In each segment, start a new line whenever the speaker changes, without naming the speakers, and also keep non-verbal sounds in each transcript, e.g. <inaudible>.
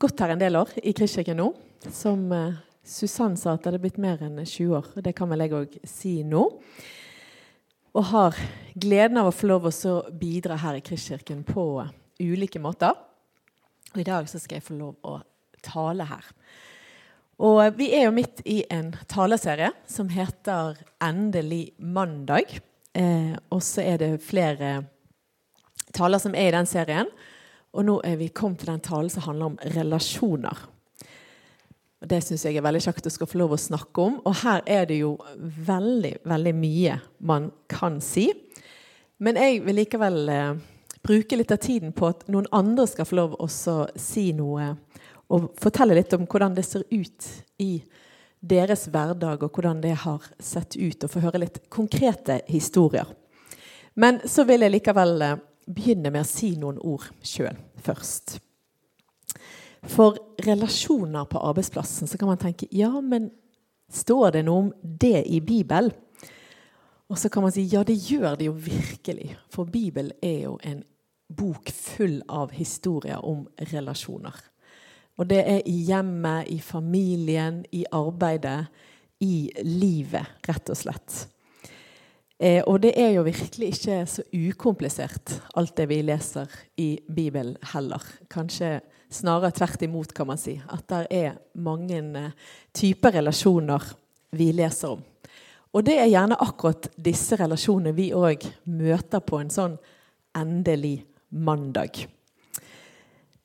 gått her en del år i Kristkirken nå. Som eh, Susann sa, at det hadde blitt mer enn 20 år. Det kan vel jeg òg si nå. Og har gleden av å få lov å bidra her i Kristkirken på ulike måter. Og I dag så skal jeg få lov å tale her. Og Vi er jo midt i en taleserie som heter 'Endelig mandag'. Eh, og så er det flere taler som er i den serien. Og nå er vi kommet til den talen som handler om relasjoner. Og Det syns jeg er veldig kjekt å skal få lov å snakke om. Og her er det jo veldig, veldig mye man kan si. Men jeg vil likevel eh, bruke litt av tiden på at noen andre skal få lov å si noe og fortelle litt om hvordan det ser ut i deres hverdag, og hvordan det har sett ut, og få høre litt konkrete historier. Men så vil jeg likevel eh, begynne med å si noen ord sjøl først. For relasjoner på arbeidsplassen så kan man tenke ja, men står det noe om det i Bibelen? Og så kan man si ja, det gjør det jo virkelig. For Bibelen er jo en bok full av historier om relasjoner. Og det er i hjemmet, i familien, i arbeidet, i livet, rett og slett. Eh, og det er jo virkelig ikke så ukomplisert, alt det vi leser i Bibelen heller. Kanskje snarere tvert imot, kan man si. At det er mange eh, typer relasjoner vi leser om. Og det er gjerne akkurat disse relasjonene vi òg møter på en sånn endelig mandag.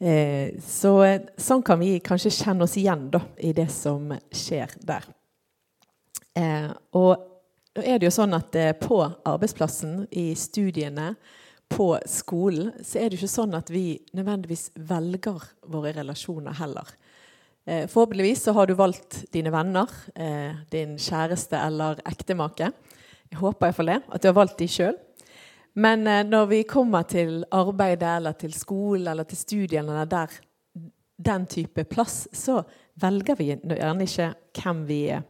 Eh, så sånn kan vi kanskje kjenne oss igjen da, i det som skjer der. Eh, og nå er det jo sånn at eh, På arbeidsplassen, i studiene, på skolen, så er det ikke sånn at vi nødvendigvis velger våre relasjoner heller. Eh, forhåpentligvis så har du valgt dine venner, eh, din kjæreste eller ektemake. Jeg håper iallfall det, at du har valgt de sjøl. Men når vi kommer til arbeidet eller til skolen eller til studiene eller der den type plass, så velger vi gjerne ikke hvem vi er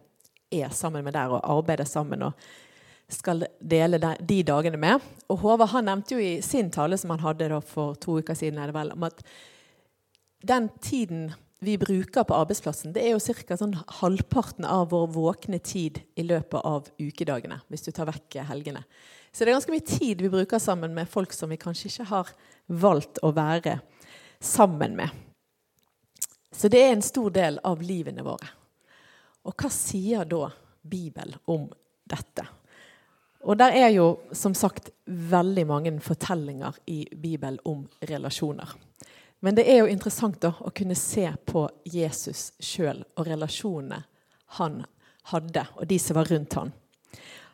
er sammen med der og arbeider sammen og skal dele de dagene med. Og Håvard han nevnte jo i sin tale som han hadde for to uker siden, er det vel, om at den tiden vi bruker på arbeidsplassen, det er jo ca. Sånn halvparten av vår våkne tid i løpet av ukedagene. hvis du tar vekk helgene. Så det er ganske mye tid vi bruker sammen med folk som vi kanskje ikke har valgt å være sammen med. Så det er en stor del av livene våre. Og hva sier da Bibelen om dette? Og der er jo som sagt veldig mange fortellinger i Bibelen om relasjoner. Men det er jo interessant da å kunne se på Jesus sjøl og relasjonene han hadde, og de som var rundt han.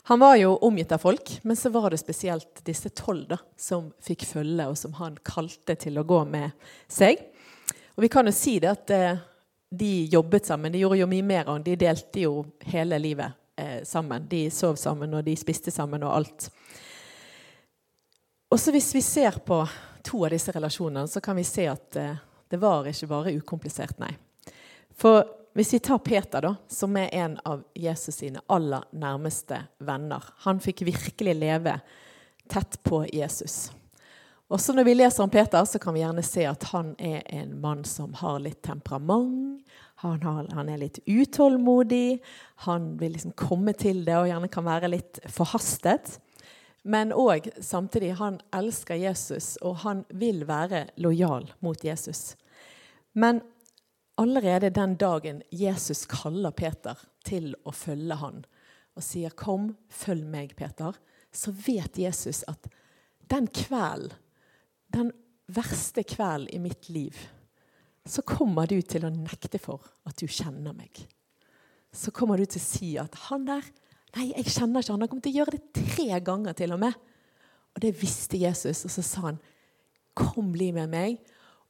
Han var jo omgitt av folk, men så var det spesielt disse tolv som fikk følge, og som han kalte til å gå med seg. Og vi kan jo si det at eh, de jobbet sammen. De gjorde jo mye mer. Og de delte jo hele livet eh, sammen. De sov sammen, og de spiste sammen, og alt. Og Hvis vi ser på to av disse relasjonene, så kan vi se at eh, det var ikke bare ukomplisert, nei. For hvis vi tar Peter, da, som er en av Jesus sine aller nærmeste venner Han fikk virkelig leve tett på Jesus. Også når vi leser om Peter, så kan vi gjerne se at han er en mann som har litt temperament. Han, har, han er litt utålmodig. Han vil liksom komme til det og gjerne kan være litt forhastet. Men òg samtidig han elsker Jesus, og han vil være lojal mot Jesus. Men allerede den dagen Jesus kaller Peter til å følge han, og sier 'Kom, følg meg, Peter', så vet Jesus at den kvelden den verste kvelden i mitt liv, så kommer du til å nekte for at du kjenner meg. Så kommer du til å si at 'han der Nei, jeg kjenner ikke han. Han kommer til å gjøre det tre ganger til og med. Og det visste Jesus, og så sa han 'Kom, bli med meg'.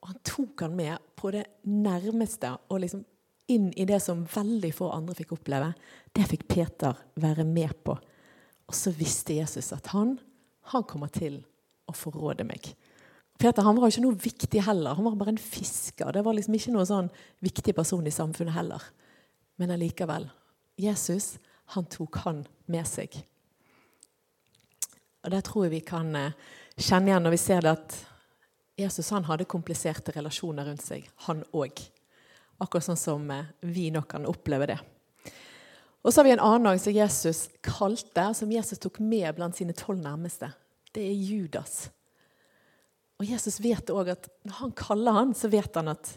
Og han tok han med på det nærmeste og liksom inn i det som veldig få andre fikk oppleve. Det fikk Peter være med på. Og så visste Jesus at han, han kommer til å forråde meg. Peter han var jo ikke noe viktig heller. Han var bare en fisker. Det var liksom ikke noen sånn viktig person i samfunnet heller. Men allikevel. Jesus han tok han med seg. Og Det tror jeg vi kan eh, kjenne igjen når vi ser det at Jesus han hadde kompliserte relasjoner rundt seg, han òg. Akkurat sånn som eh, vi nok kan oppleve det. Og så har vi en annen dag som Jesus kalte, som Jesus tok med blant sine tolv nærmeste. Det er Judas. Og Jesus vet òg at når han kaller han, så vet han at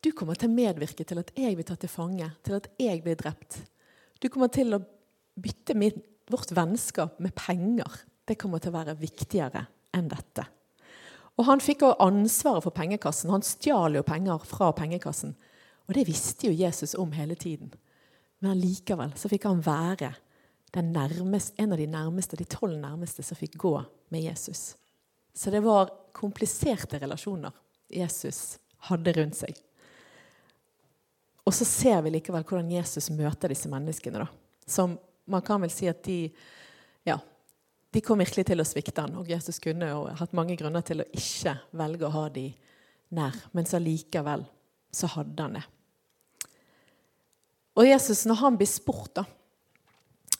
du kommer til å medvirke til at jeg blir tatt til fange, til at jeg blir drept. Du kommer til å bytte min, vårt vennskap med penger. Det kommer til å være viktigere enn dette. Og han fikk også ansvaret for pengekassen. Han stjal jo penger fra pengekassen. Og det visste jo Jesus om hele tiden. Men likevel så fikk han være nærmeste, en av de nærmeste, de tolv nærmeste som fikk gå med Jesus. Så det var kompliserte relasjoner Jesus hadde rundt seg. Og så ser vi likevel hvordan Jesus møter disse menneskene. da. Som man kan vel si at de ja, de kom virkelig til å svikte han, og Jesus kunne jo hatt mange grunner til å ikke velge å ha de nær, men så likevel så hadde han det. Og Jesus, når han blir spurt, da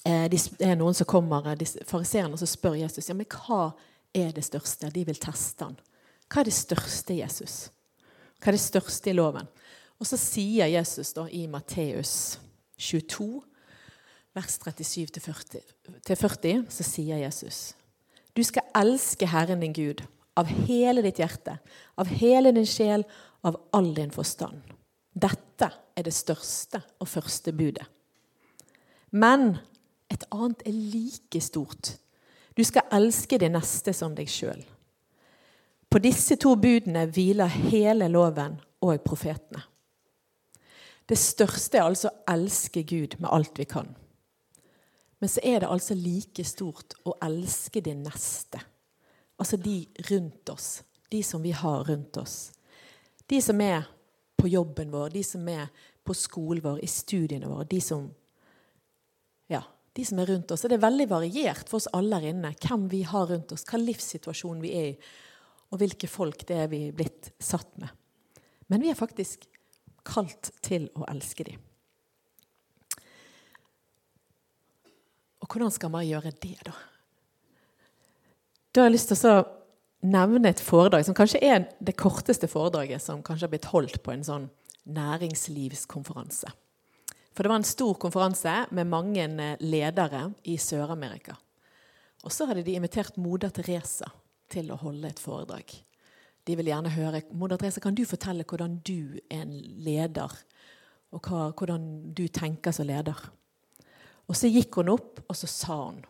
eh, Det er noen som kommer, eh, fariseerne, som spør Jesus ja, men hva er det største. De vil teste han. Hva er det største Jesus? Hva er det største i loven? Og så sier Jesus da i Matteus 22 vers 37-40, så sier Jesus Du skal elske Herren din Gud av hele ditt hjerte, av hele din sjel, av all din forstand. Dette er det største og første budet. Men et annet er like stort. Du skal elske din neste som deg sjøl. På disse to budene hviler hele loven og profetene. Det største er altså å elske Gud med alt vi kan. Men så er det altså like stort å elske din neste. Altså de rundt oss. De som vi har rundt oss. De som er på jobben vår, de som er på skolen vår, i studiene våre. De som, de som er rundt oss. Det er veldig variert for oss alle her inne hvem vi har rundt oss, hva livssituasjon vi er i, og hvilke folk det er vi er blitt satt med. Men vi er faktisk kalt til å elske dem. Og hvordan skal man gjøre det, da? Da har jeg lyst til å nevne et foredrag som kanskje er det korteste foredraget som kanskje har blitt holdt på en sånn næringslivskonferanse. For det var en stor konferanse med mange eh, ledere i Sør-Amerika. Og så hadde de invitert moder Teresa til å holde et foredrag. De vil gjerne høre Moder Teresa, kan du fortelle hvordan du er en leder, og hva, hvordan du tenker som leder? Og så gikk hun opp, og så sa hun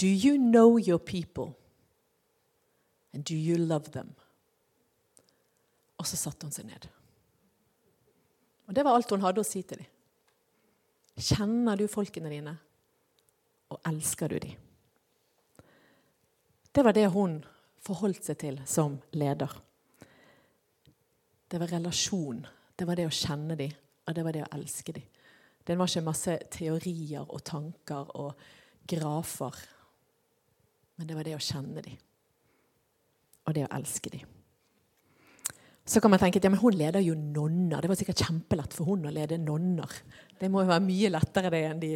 Do you know your people? And do you love them? Og så satte hun seg ned. Og Det var alt hun hadde å si til dem. Kjenner du folkene dine, og elsker du dem? Det var det hun forholdt seg til som leder. Det var relasjon. Det var det å kjenne dem, og det var det å elske dem. Den var ikke masse teorier og tanker og grafer. Men det var det å kjenne dem. Og det å elske dem. Så kan man tenke at ja, men hun leder jo nonner. Det var sikkert kjempelett for hun å lede nonner. Det må jo være mye lettere det enn de,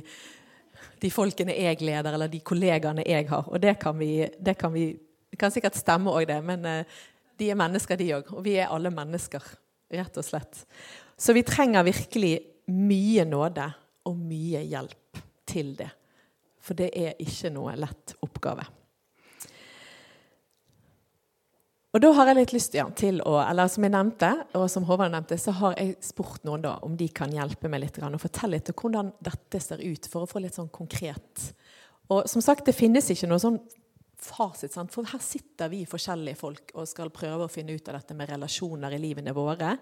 de folkene jeg leder, eller de kollegaene jeg har. Og det kan vi, det kan, vi, kan sikkert stemme òg, det. Men uh, de er mennesker, de òg. Og vi er alle mennesker, rett og slett. Så vi trenger virkelig mye nåde og mye hjelp til det. For det er ikke noe lett oppgave. Og da har jeg litt lyst ja, til å Eller som jeg nevnte, og som Håvard nevnte, så har jeg spurt noen da om de kan hjelpe meg litt og fortelle litt om hvordan dette ser ut, for å få litt sånn konkret. Og som sagt, det finnes ikke noe sånn fasit, sant? for her sitter vi forskjellige folk og skal prøve å finne ut av dette med relasjoner i livene våre.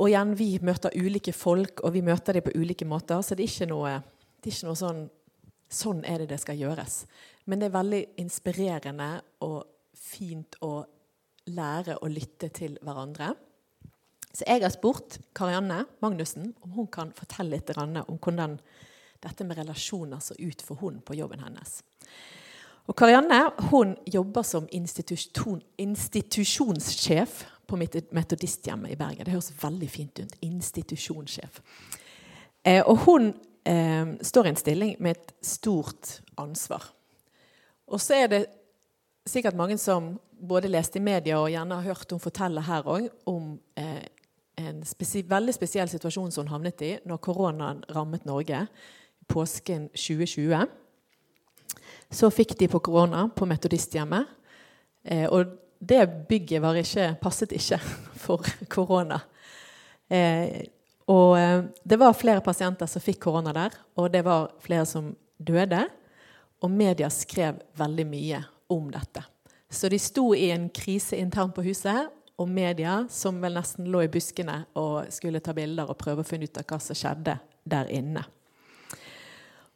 Og igjen, vi møter ulike folk, og vi møter dem på ulike måter. Så det er ikke noe, er ikke noe sånn Sånn er det det skal gjøres. Men det er veldig inspirerende og fint å lære å lytte til hverandre. Så jeg har spurt Karianne Magnussen om hun kan fortelle litt om hvordan dette med relasjoner så ut for hun på jobben hennes. Og Karianne hun jobber som institusjon, institusjonssjef på Metodisthjemmet i Bergen. Det høres veldig fint ut. Institusjonssjef. Eh, og hun eh, står i en stilling med et stort ansvar. Og så er det sikkert mange som både leste i media og gjerne har hørt hun fortelle her òg om eh, en spesi veldig spesiell situasjon som hun havnet i når koronaen rammet Norge påsken 2020. Så fikk de på korona på Metodisthjemmet. Eh, og det bygget ikke, passet ikke <laughs> for korona. Eh, og eh, det var flere pasienter som fikk korona der, og det var flere som døde. Og media skrev veldig mye om dette. Så de sto i en krise internt på huset, og media som vel nesten lå i buskene og skulle ta bilder og prøve å finne ut av hva som skjedde der inne.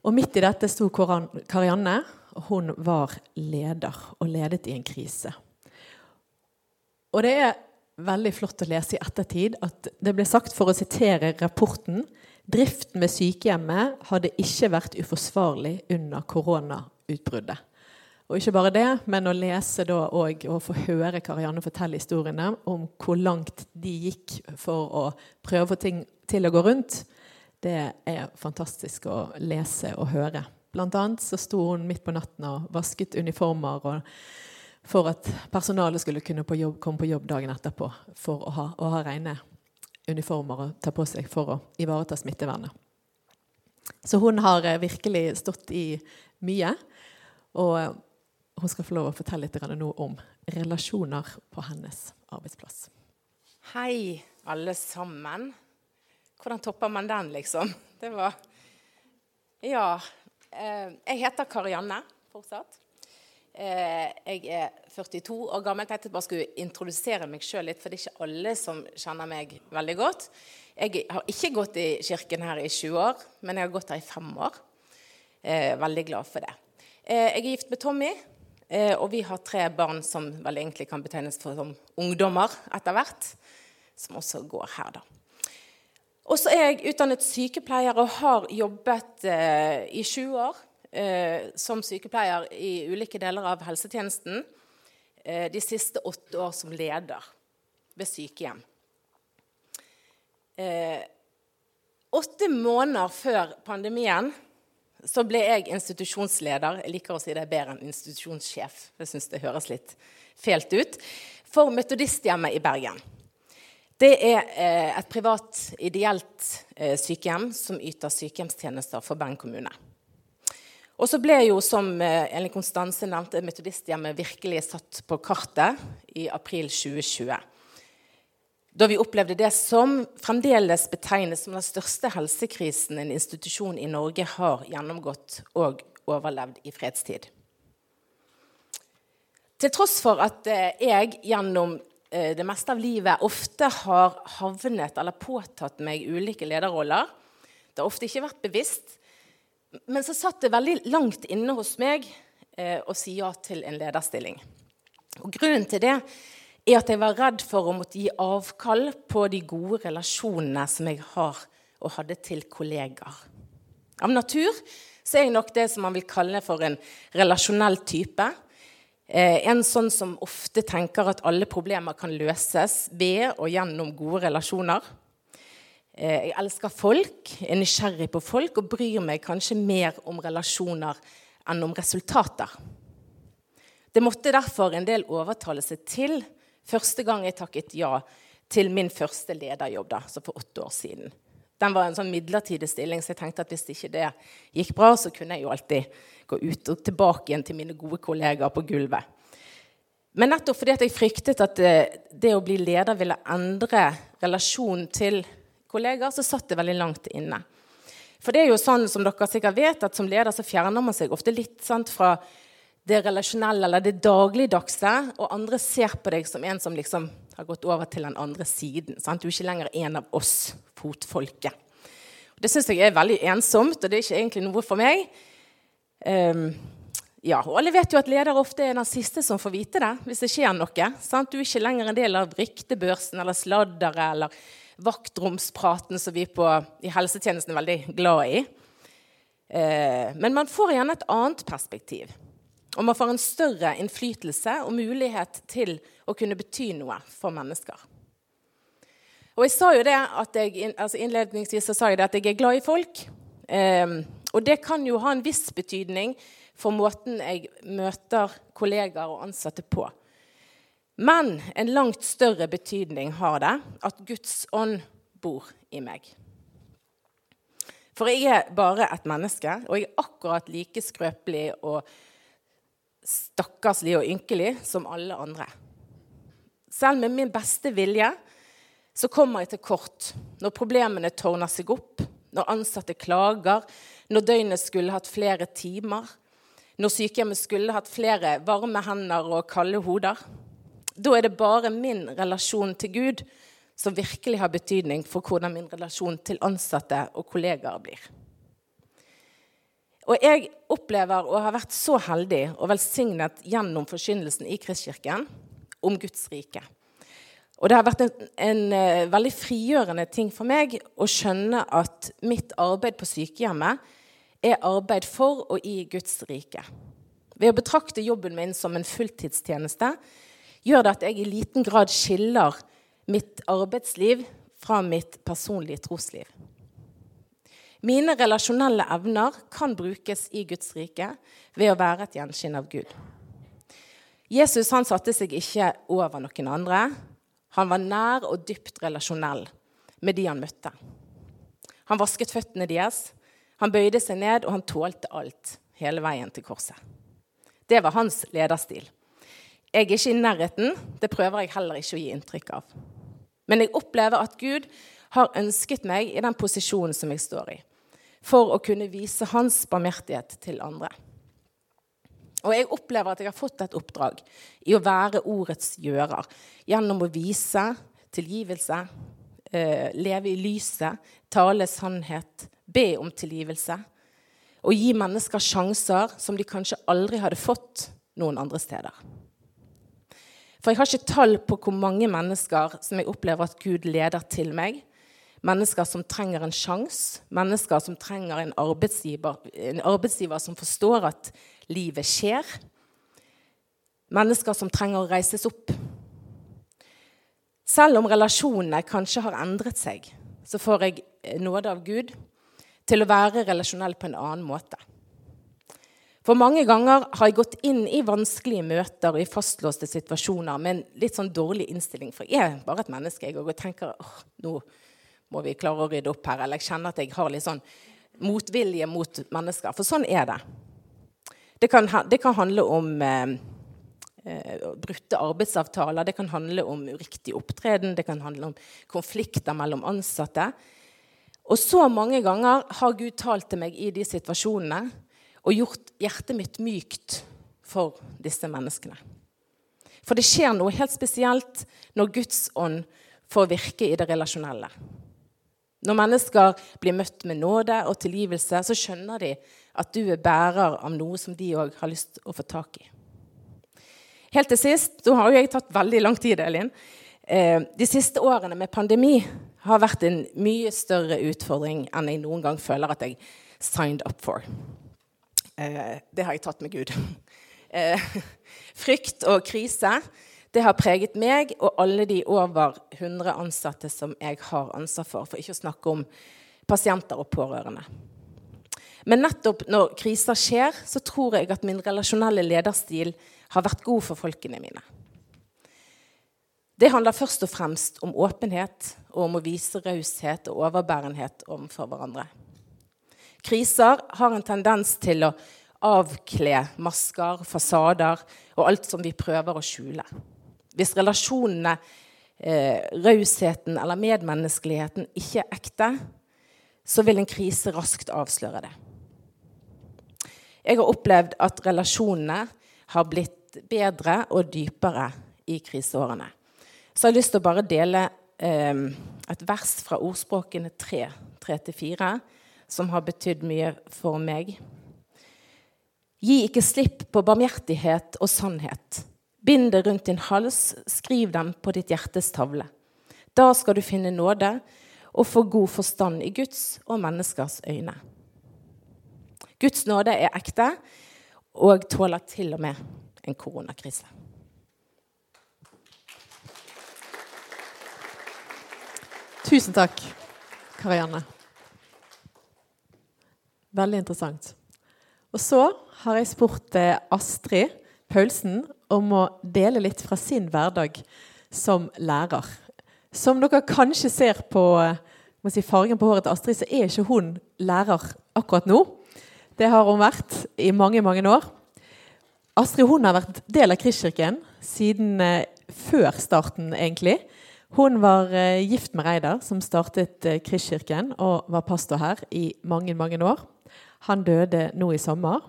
Og midt i dette sto Karianne, og hun var leder og ledet i en krise. Og det er veldig flott å lese i ettertid at det ble sagt, for å sitere rapporten Driften ved sykehjemmet hadde ikke vært uforsvarlig under koronautbruddet. Og ikke bare det, men å lese da og, og få høre Karianne fortelle historiene om hvor langt de gikk for å prøve å få ting til å gå rundt, det er fantastisk å lese og høre. Blant annet så sto hun midt på natten og vasket uniformer for at personalet skulle kunne på jobb, komme på jobb dagen etterpå for å ha, å ha rene uniformer å ta på seg for å ivareta smittevernet. Så hun har eh, virkelig stått i mye. Og hun skal få lov å fortelle litt nå om relasjoner på hennes arbeidsplass.
Hei, alle sammen. Hvordan topper man den, liksom? Det var Ja. Eh, jeg heter Karianne fortsatt. Eh, jeg er 42 år gammel. Jeg tenkte bare skulle introdusere meg sjøl litt, for det er ikke alle som kjenner meg veldig godt. Jeg har ikke gått i kirken her i 20 år, men jeg har gått her i fem år. Eh, veldig glad for det. Jeg er gift med Tommy, og vi har tre barn som vel egentlig kan betegnes for som ungdommer etter hvert, som også går her, da. Og så er jeg utdannet sykepleier og har jobbet eh, i 20 år eh, som sykepleier i ulike deler av helsetjenesten. Eh, de siste åtte år som leder ved sykehjem. Eh, åtte måneder før pandemien så ble jeg institusjonsleder. Jeg liker å si det bedre enn institusjonssjef. Jeg syns det høres litt fælt ut. For Metodisthjemmet i Bergen. Det er eh, et privat, ideelt eh, sykehjem som yter sykehjemstjenester for Bergen kommune. Og så ble jo, som eh, Elin Konstanse nevnte, Metodisthjemmet virkelig satt på kartet i april 2020. Da vi opplevde det som fremdeles betegnes som den største helsekrisen en institusjon i Norge har gjennomgått og overlevd i fredstid. Til tross for at jeg gjennom Eh, det meste av livet ofte har havnet eller påtatt meg ulike lederroller. Det har ofte ikke vært bevisst. Men så satt det veldig langt inne hos meg eh, å si ja til en lederstilling. Og Grunnen til det er at jeg var redd for å måtte gi avkall på de gode relasjonene som jeg har og hadde til kollegaer. Av natur så er jeg nok det som man vil kalle for en relasjonell type. Eh, en sånn som ofte tenker at alle problemer kan løses ved og gjennom gode relasjoner. Eh, jeg elsker folk, er nysgjerrig på folk og bryr meg kanskje mer om relasjoner enn om resultater. Det måtte derfor en del overtalelse til første gang jeg takket ja til min første lederjobb, da, så for åtte år siden. Den var en sånn midlertidig stilling, så jeg tenkte at hvis ikke det gikk bra, så kunne jeg jo alltid gå ut og tilbake igjen til mine gode kollegaer på gulvet. Men nettopp fordi jeg fryktet at det, eh, det å bli leder ville endre relasjonen til kollegaer, så satt det veldig langt inne. For det er jo sånn som dere sikkert vet, at som leder så fjerner man seg ofte litt sant, fra det relasjonelle eller det dagligdagse, og andre ser på deg som en som liksom har gått over til den andre siden. Sant? Du er ikke lenger en av oss, fotfolket. Det syns jeg er veldig ensomt, og det er ikke egentlig noe for meg. Um, Ja, og Alle vet jo at leder ofte er den siste som får vite det hvis det skjer noe. Sant? Du er ikke lenger en del av ryktebørsen eller sladderet eller vaktromspraten som vi på, i helsetjenesten er veldig glad i. Uh, men man får gjerne et annet perspektiv. Og man får en større innflytelse og mulighet til å kunne bety noe for mennesker. Og jeg sa jo det at jeg, altså Innledningsvis så sa jeg det at jeg er glad i folk. Eh, og det kan jo ha en viss betydning for måten jeg møter kollegaer og ansatte på. Men en langt større betydning har det at Guds ånd bor i meg. For jeg er bare et menneske, og jeg er akkurat like skrøpelig og stakkarslig og ynkelig som alle andre. Selv med min beste vilje så kommer jeg til kort når problemene tårner seg opp, når ansatte klager, når døgnet skulle hatt flere timer, når sykehjemmet skulle hatt flere varme hender og kalde hoder. Da er det bare min relasjon til Gud som virkelig har betydning for hvordan min relasjon til ansatte og kollegaer blir. Og jeg opplever å ha vært så heldig og velsignet gjennom forkynnelsen i Kristkirken om Guds rike. Og det har vært en, en, uh, veldig frigjørende ting for meg å skjønne at mitt arbeid på sykehjemmet er arbeid for og i Guds rike. Ved å betrakte jobben min som en fulltidstjeneste gjør det at jeg i liten grad skiller mitt arbeidsliv fra mitt personlige trosliv. Mine relasjonelle evner kan brukes i Guds rike ved å være et gjenskinn av Gud. Jesus han satte seg ikke over noen andre. Han var nær og dypt relasjonell med de han møtte. Han vasket føttene deres, han bøyde seg ned, og han tålte alt hele veien til korset. Det var hans lederstil. Jeg er ikke i nærheten. Det prøver jeg heller ikke å gi inntrykk av. Men jeg opplever at Gud har ønsket meg i den posisjonen som jeg står i, for å kunne vise hans barmhjertighet til andre. Og jeg opplever at jeg har fått et oppdrag i å være ordets gjører gjennom å vise tilgivelse, eh, leve i lyset, tale sannhet, be om tilgivelse og gi mennesker sjanser som de kanskje aldri hadde fått noen andre steder. For jeg har ikke tall på hvor mange mennesker som jeg opplever at Gud leder til meg. Mennesker som trenger en sjanse, mennesker som trenger en arbeidsgiver, en arbeidsgiver som forstår at livet skjer. Mennesker som trenger å reises opp. Selv om relasjonene kanskje har endret seg, så får jeg nåde av Gud til å være relasjonell på en annen måte. For mange ganger har jeg gått inn i vanskelige møter og i fastlåste situasjoner med en litt sånn dårlig innstilling. For jeg er bare et menneske jeg, og tenker åh, nå må vi klare å rydde opp her. Eller jeg kjenner at jeg har litt sånn motvilje mot mennesker. For sånn er det. Det kan, det kan handle om eh, eh, brutte arbeidsavtaler, det kan handle om uriktig opptreden, det kan handle om konflikter mellom ansatte. Og så mange ganger har Gud talt til meg i de situasjonene og gjort hjertet mitt mykt for disse menneskene. For det skjer noe helt spesielt når Guds ånd får virke i det relasjonelle. Når mennesker blir møtt med nåde og tilgivelse, så skjønner de at du er bærer av noe som de òg har lyst til å få tak i. Helt til sist, Da har jo jeg tatt veldig lang tid, Elin. Eh, de siste årene med pandemi har vært en mye større utfordring enn jeg noen gang føler at jeg signed up for. Eh, det har jeg tatt med Gud. <laughs> Eh, frykt og krise det har preget meg og alle de over 100 ansatte som jeg har ansvar for, for ikke å snakke om pasienter og pårørende. Men nettopp når kriser skjer, så tror jeg at min relasjonelle lederstil har vært god for folkene mine. Det handler først og fremst om åpenhet og om å vise raushet og overbærenhet overfor hverandre. Kriser har en tendens til å avkle masker, fasader og alt som vi prøver å skjule. Hvis relasjonene, eh, rausheten eller medmenneskeligheten ikke er ekte, så vil en krise raskt avsløre det. Jeg har opplevd at relasjonene har blitt bedre og dypere i kriseårene så jeg har lyst til å bare dele eh, et vers fra ordspråkene 3, 3-4, som har betydd mye for meg. Gi ikke slipp på barmhjertighet og sannhet. Bind det rundt din hals, skriv dem på ditt hjertes tavle. Da skal du finne nåde og få god forstand i Guds og menneskers øyne. Guds nåde er ekte og tåler til og med en koronakrise.
Tusen takk, Karianne. Veldig interessant. Og så har jeg spurt eh, Astrid Paulsen om å dele litt fra sin hverdag som lærer. Som dere kanskje ser på si, fargen på håret til Astrid, så er ikke hun lærer akkurat nå. Det har hun vært i mange, mange år. Astrid hun har vært del av Kristkirken siden eh, før starten, egentlig. Hun var eh, gift med Reidar, som startet eh, Kristkirken og var pastor her i mange, mange år. Han døde nå i sommer.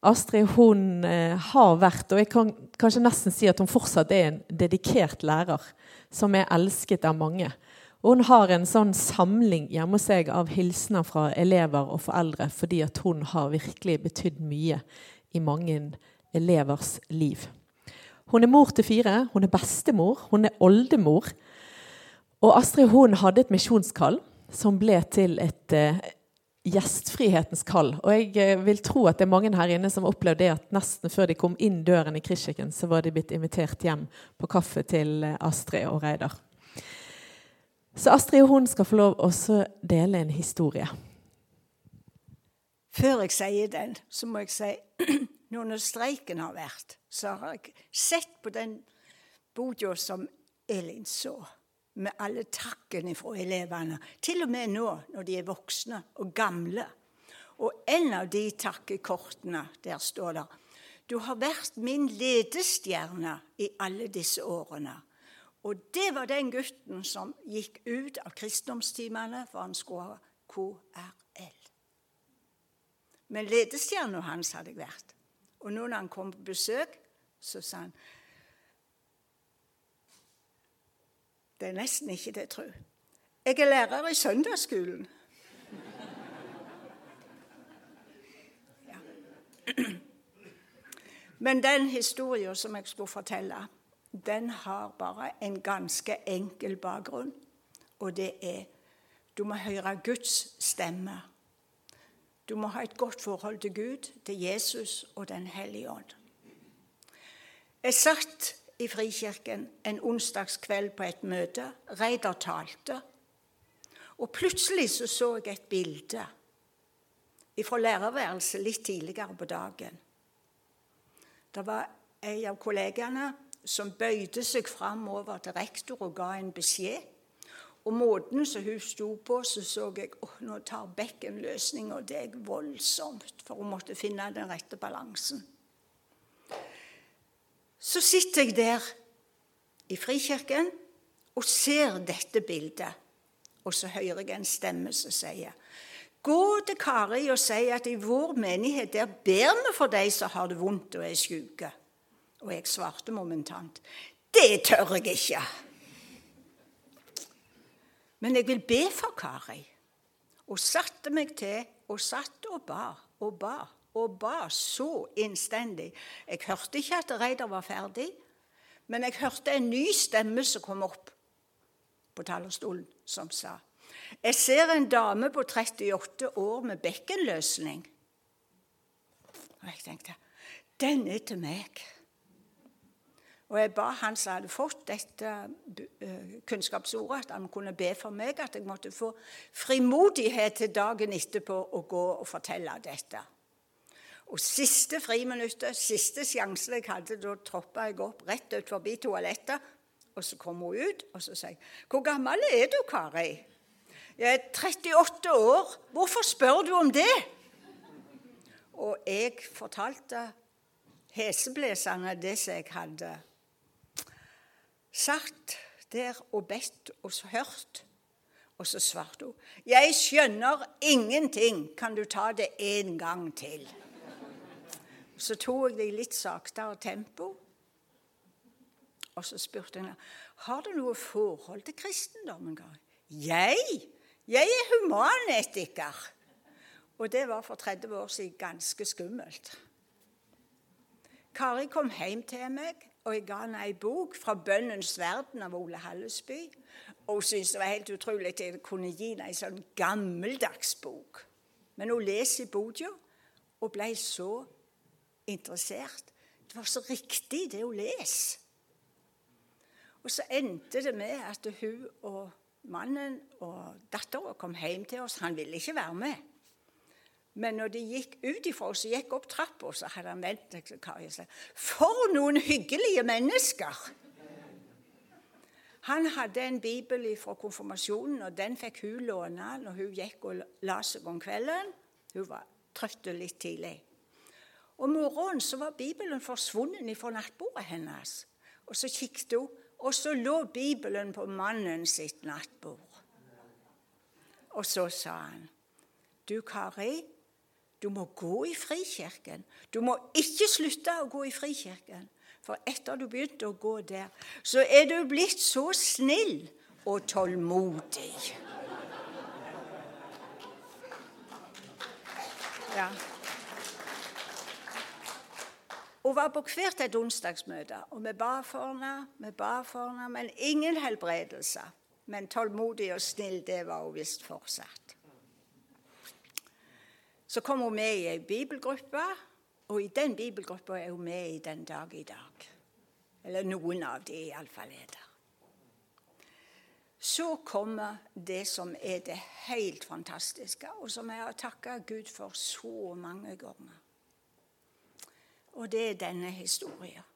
Astrid hun eh, har vært, og jeg kan kanskje nesten si at hun fortsatt er en dedikert lærer, som er elsket av mange. Hun har en sånn samling hjemme hos seg av hilsener fra elever og foreldre fordi at hun har virkelig betydd mye i mange elevers liv. Hun er mor til fire, hun er bestemor, hun er oldemor. Og Astrid hun hadde et misjonskall som ble til et eh, gjestfrihetens kall. Og jeg eh, vil tro at det er mange her inne som opplevde det at nesten før de kom inn døren i Kristkirken, så var de blitt invitert hjem på kaffe til eh, Astrid og Reidar. Så Astrid og hun skal få lov å dele en historie.
Før jeg sier den, så må jeg si <clears throat> nå når streiken har vært, så har jeg sett på den boka som Elin så, med alle takkene fra elevene. Til og med nå når de er voksne og gamle. Og en av de takkekortene, der står det Du har vært min ledestjerne i alle disse årene. Og det var den gutten som gikk ut av kristendomstimene, for han skulle ha KRL. Men ledestjerna hans hadde jeg vært. Og nå når han kom på besøk, så sa han Det er nesten ikke til å tro. Jeg er lærer i søndagsskolen. Ja. Men den historien som jeg skulle fortelle den har bare en ganske enkel bakgrunn, og det er du må høre Guds stemme. Du må ha et godt forhold til Gud, til Jesus og Den hellige ånd. Jeg satt i Frikirken en onsdagskveld på et møte. Reidar talte. Og plutselig så, så jeg et bilde fra lærerværelset litt tidligere på dagen. Det var en av kollegaene som bøyde seg framover til rektor og ga en beskjed. Og måten som hun sto på, så så jeg at nå tar løsninga deg voldsomt, for hun måtte finne den rette balansen. Så sitter jeg der i Frikirken og ser dette bildet. Og så hører jeg en stemme som sier Gå til Kari og si at i vår menighet der ber vi for de som har det vondt og er syke. Og jeg svarte momentant det tør jeg ikke. Men jeg vil be for Kari. Og satte meg til og satt og ba og ba og ba så innstendig. Jeg hørte ikke at Reidar var ferdig, men jeg hørte en ny stemme som kom opp på talerstolen, som sa Jeg ser en dame på 38 år med bekkenløsning. Og jeg tenkte Den er til meg. Og jeg ba han som hadde fått dette eh, kunnskapsordet, at han kunne be for meg, at jeg måtte få frimodighet til dagen etterpå å gå og fortelle dette. Og siste friminuttet, siste sjansen jeg hadde, da troppa jeg opp rett ut forbi toalettet. Og så kom hun ut, og så sa jeg, 'Hvor gammel er du, Kari?' 'Jeg er 38 år. Hvorfor spør du om det?' Og jeg fortalte heseblesende det som jeg hadde satt der og bedt og hørt. Og så svarte hun, 'Jeg skjønner ingenting. Kan du ta det en gang til?' Så tok jeg det i litt saktere tempo. Og så spurte jeg har du noe forhold til kristendommen. Jeg? Jeg er humanetiker. Og det var for 30 år siden ganske skummelt. Kari kom hjem til meg, og jeg ga henne ei bok fra 'Bønnens verden' av Ole Hallesby. Og hun syntes det var helt utrolig at jeg kunne gi henne ei sånn gammeldags bok. Men hun leser i Bodø og ble så interessert. Det var så riktig, det hun leste. Og så endte det med at hun og mannen og dattera kom hjem til oss. Han ville ikke være med. Men når de gikk ut ifra oss og gikk opp trappa, så hadde han vendt Kari og sagt For noen hyggelige mennesker! Han hadde en bibel fra konfirmasjonen, og den fikk hun låne når hun gikk og la seg om kvelden. Hun var trøtt litt tidlig. Om morgenen så var Bibelen forsvunnet fra nattbordet hennes. Og så kikket hun, og så lå Bibelen på mannen sitt nattbord. Og så sa han, 'Du, Kari, du må gå i Frikirken. Du må ikke slutte å gå i Frikirken. For etter du begynte å gå der, så er du blitt så snill og tålmodig. Ja. Hun var på hvert et onsdagsmøte, og vi ba for henne, vi ba for henne, men ingen helbredelse. Men tålmodig og snill, det var hun visst fortsatt. Så kom hun med i ei bibelgruppe, og i den bibelgruppa er hun med i den dag i dag. Eller noen av de iallfall er der. Så kommer det som er det helt fantastiske, og som jeg har takka Gud for så mange ganger. Og det er denne historien.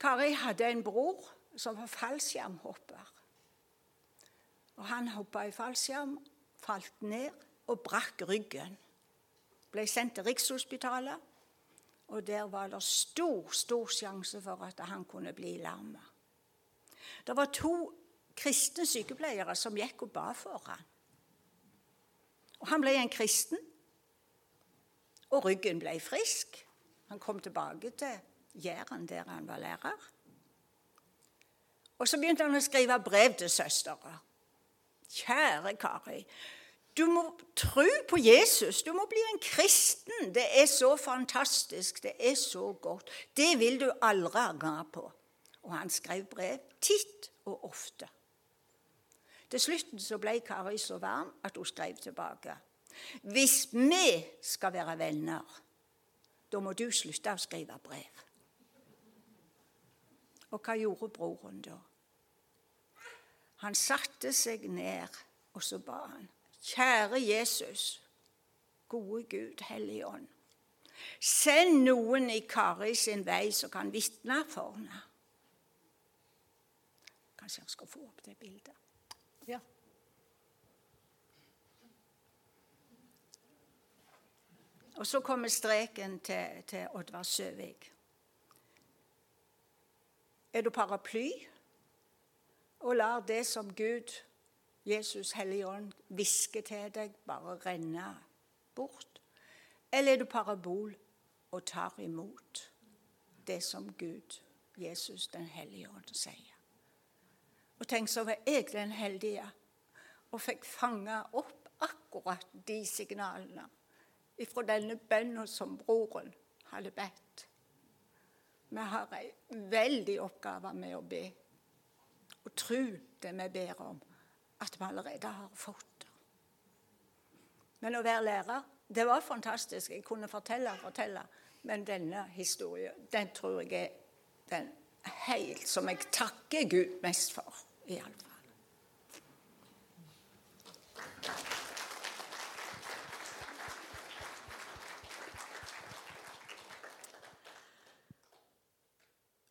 Kari hadde en bror som var fallskjermhopper. Og han hoppa i fallskjerm, falt ned og brakk ryggen. Ble sendt til Rikshospitalet, og der var det stor, stor sjanse for at han kunne bli lamma. Det var to kristne sykepleiere som gikk og ba for han. Og Han ble en kristen, og ryggen ble frisk. Han kom tilbake til Jæren, der han var lærer. Og Så begynte han å skrive brev til søstera. Kjære Kari, du må tro på Jesus. Du må bli en kristen. Det er så fantastisk. Det er så godt. Det vil du aldri angre på. Og han skrev brev titt og ofte. Til slutten så ble Kari så varm at hun skrev tilbake. Hvis vi skal være venner, da må du slutte å skrive brev. Og hva gjorde broren da? Han satte seg ned, og så ba han. Kjære Jesus, gode Gud, Hellige Ånd. Send noen i Kari sin vei som kan vitne for henne. Kanskje jeg skal få opp det bildet. Og så kommer streken til, til Oddvar Søvik. Er du paraply og lar det som Gud Jesus Hellige Ånd hvisker til deg, bare renne bort? Eller er du parabol og tar imot det som Gud, Jesus den hellige ånd, sier? Og tenk så var jeg den heldige og fikk fange opp akkurat de signalene ifra denne bønnen som broren hadde bedt. Vi har en veldig oppgave med å be og tro det vi ber om at vi allerede har fått det. Men å være lærer, det var fantastisk. Jeg kunne fortelle og fortelle. Men denne historien, den tror jeg er den helt som jeg takker Gud mest for, iallfall.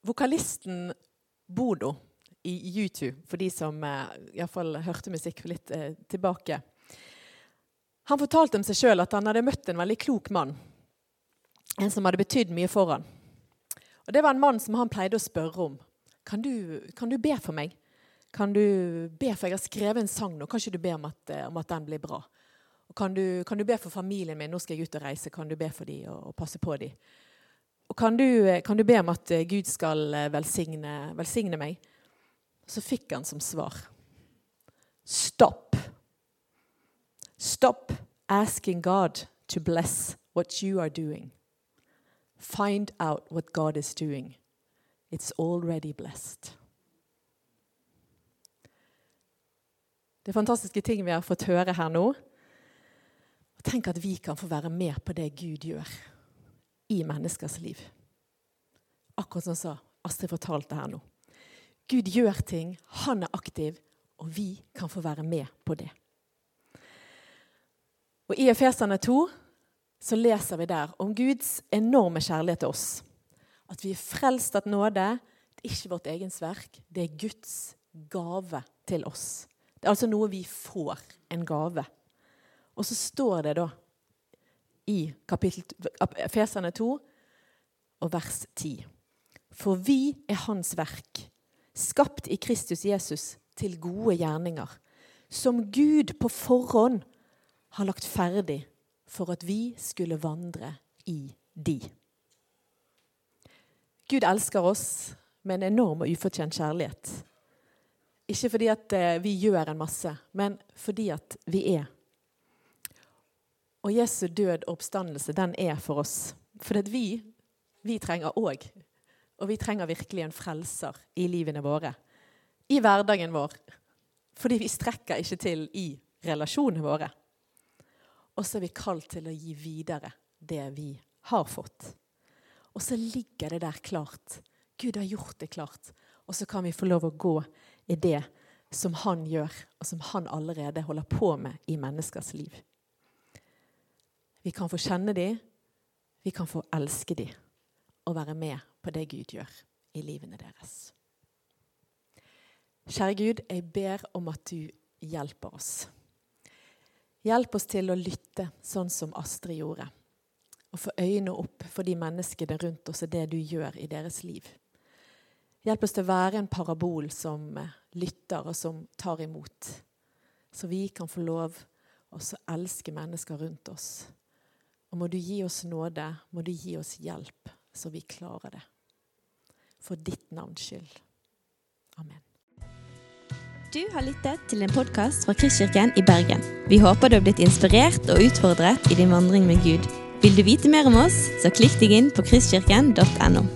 Vokalisten Bodo i YouTube, for de som eh, iallfall hørte musikk litt eh, tilbake. Han fortalte om seg sjøl at han hadde møtt en veldig klok mann. En som hadde betydd mye for han. Og Det var en mann som han pleide å spørre om. Kan du, kan du be for meg? Kan du be for Jeg har skrevet en sang nå. Kan ikke du be om at, eh, om at den blir bra? Kan du, kan du, be for familien min? Nå skal jeg ut og reise. Kan du be for dem og, og passe på dem? Og kan du, kan du, be om at eh, Gud skal velsigne, velsigne meg? Så fikk han som svar Stopp. Stop asking God to bless what you are doing. Find out what God is doing. It's already blessed. Det er fantastiske ting vi har fått høre her nå. Tenk at vi kan få være med på det Gud gjør i menneskers liv. Akkurat som sa Astrid fortalte her nå. Gud gjør ting, han er aktiv, og vi kan få være med på det. Og I Efesene 2 så leser vi der om Guds enorme kjærlighet til oss. At vi er frelst av nåde. Det er ikke vårt egens verk, det er Guds gave til oss. Det er altså noe vi får, en gave. Og så står det da i Efesene 2 og vers 10. For vi er Hans verk, skapt i Kristus Jesus til gode gjerninger, som Gud på forhånd har lagt ferdig for at vi skulle vandre i de. Gud elsker oss med en enorm og ufortjent kjærlighet. Ikke fordi at eh, vi gjør en masse, men fordi at vi er. Og Jesu død og oppstandelse, den er for oss. For vi, vi trenger òg. Og vi trenger virkelig en frelser i livene våre. I hverdagen vår. Fordi vi strekker ikke til i relasjonene våre. Og så er vi kalt til å gi videre det vi har fått. Og så ligger det der klart. Gud har gjort det klart. Og så kan vi få lov å gå i det som han gjør, og som han allerede holder på med i menneskers liv. Vi kan få kjenne dem, vi kan få elske dem og være med på det Gud gjør i livene deres. Kjære Gud, jeg ber om at du hjelper oss. Hjelp oss til å lytte sånn som Astrid gjorde. Og få øyne opp for de menneskene rundt oss og det du gjør i deres liv. Hjelp oss til å være en parabol som eh, lytter og som tar imot. Så vi kan få lov å elske mennesker rundt oss. Og må du gi oss nåde, må du gi oss hjelp, så vi klarer det. For ditt navns skyld. Amen.
Du har lyttet til en podkast fra Kristkirken i Bergen. Vi håper du har blitt inspirert og utfordret i din vandring med Gud. Vil du vite mer om oss, så klikk deg inn på kristkirken.no.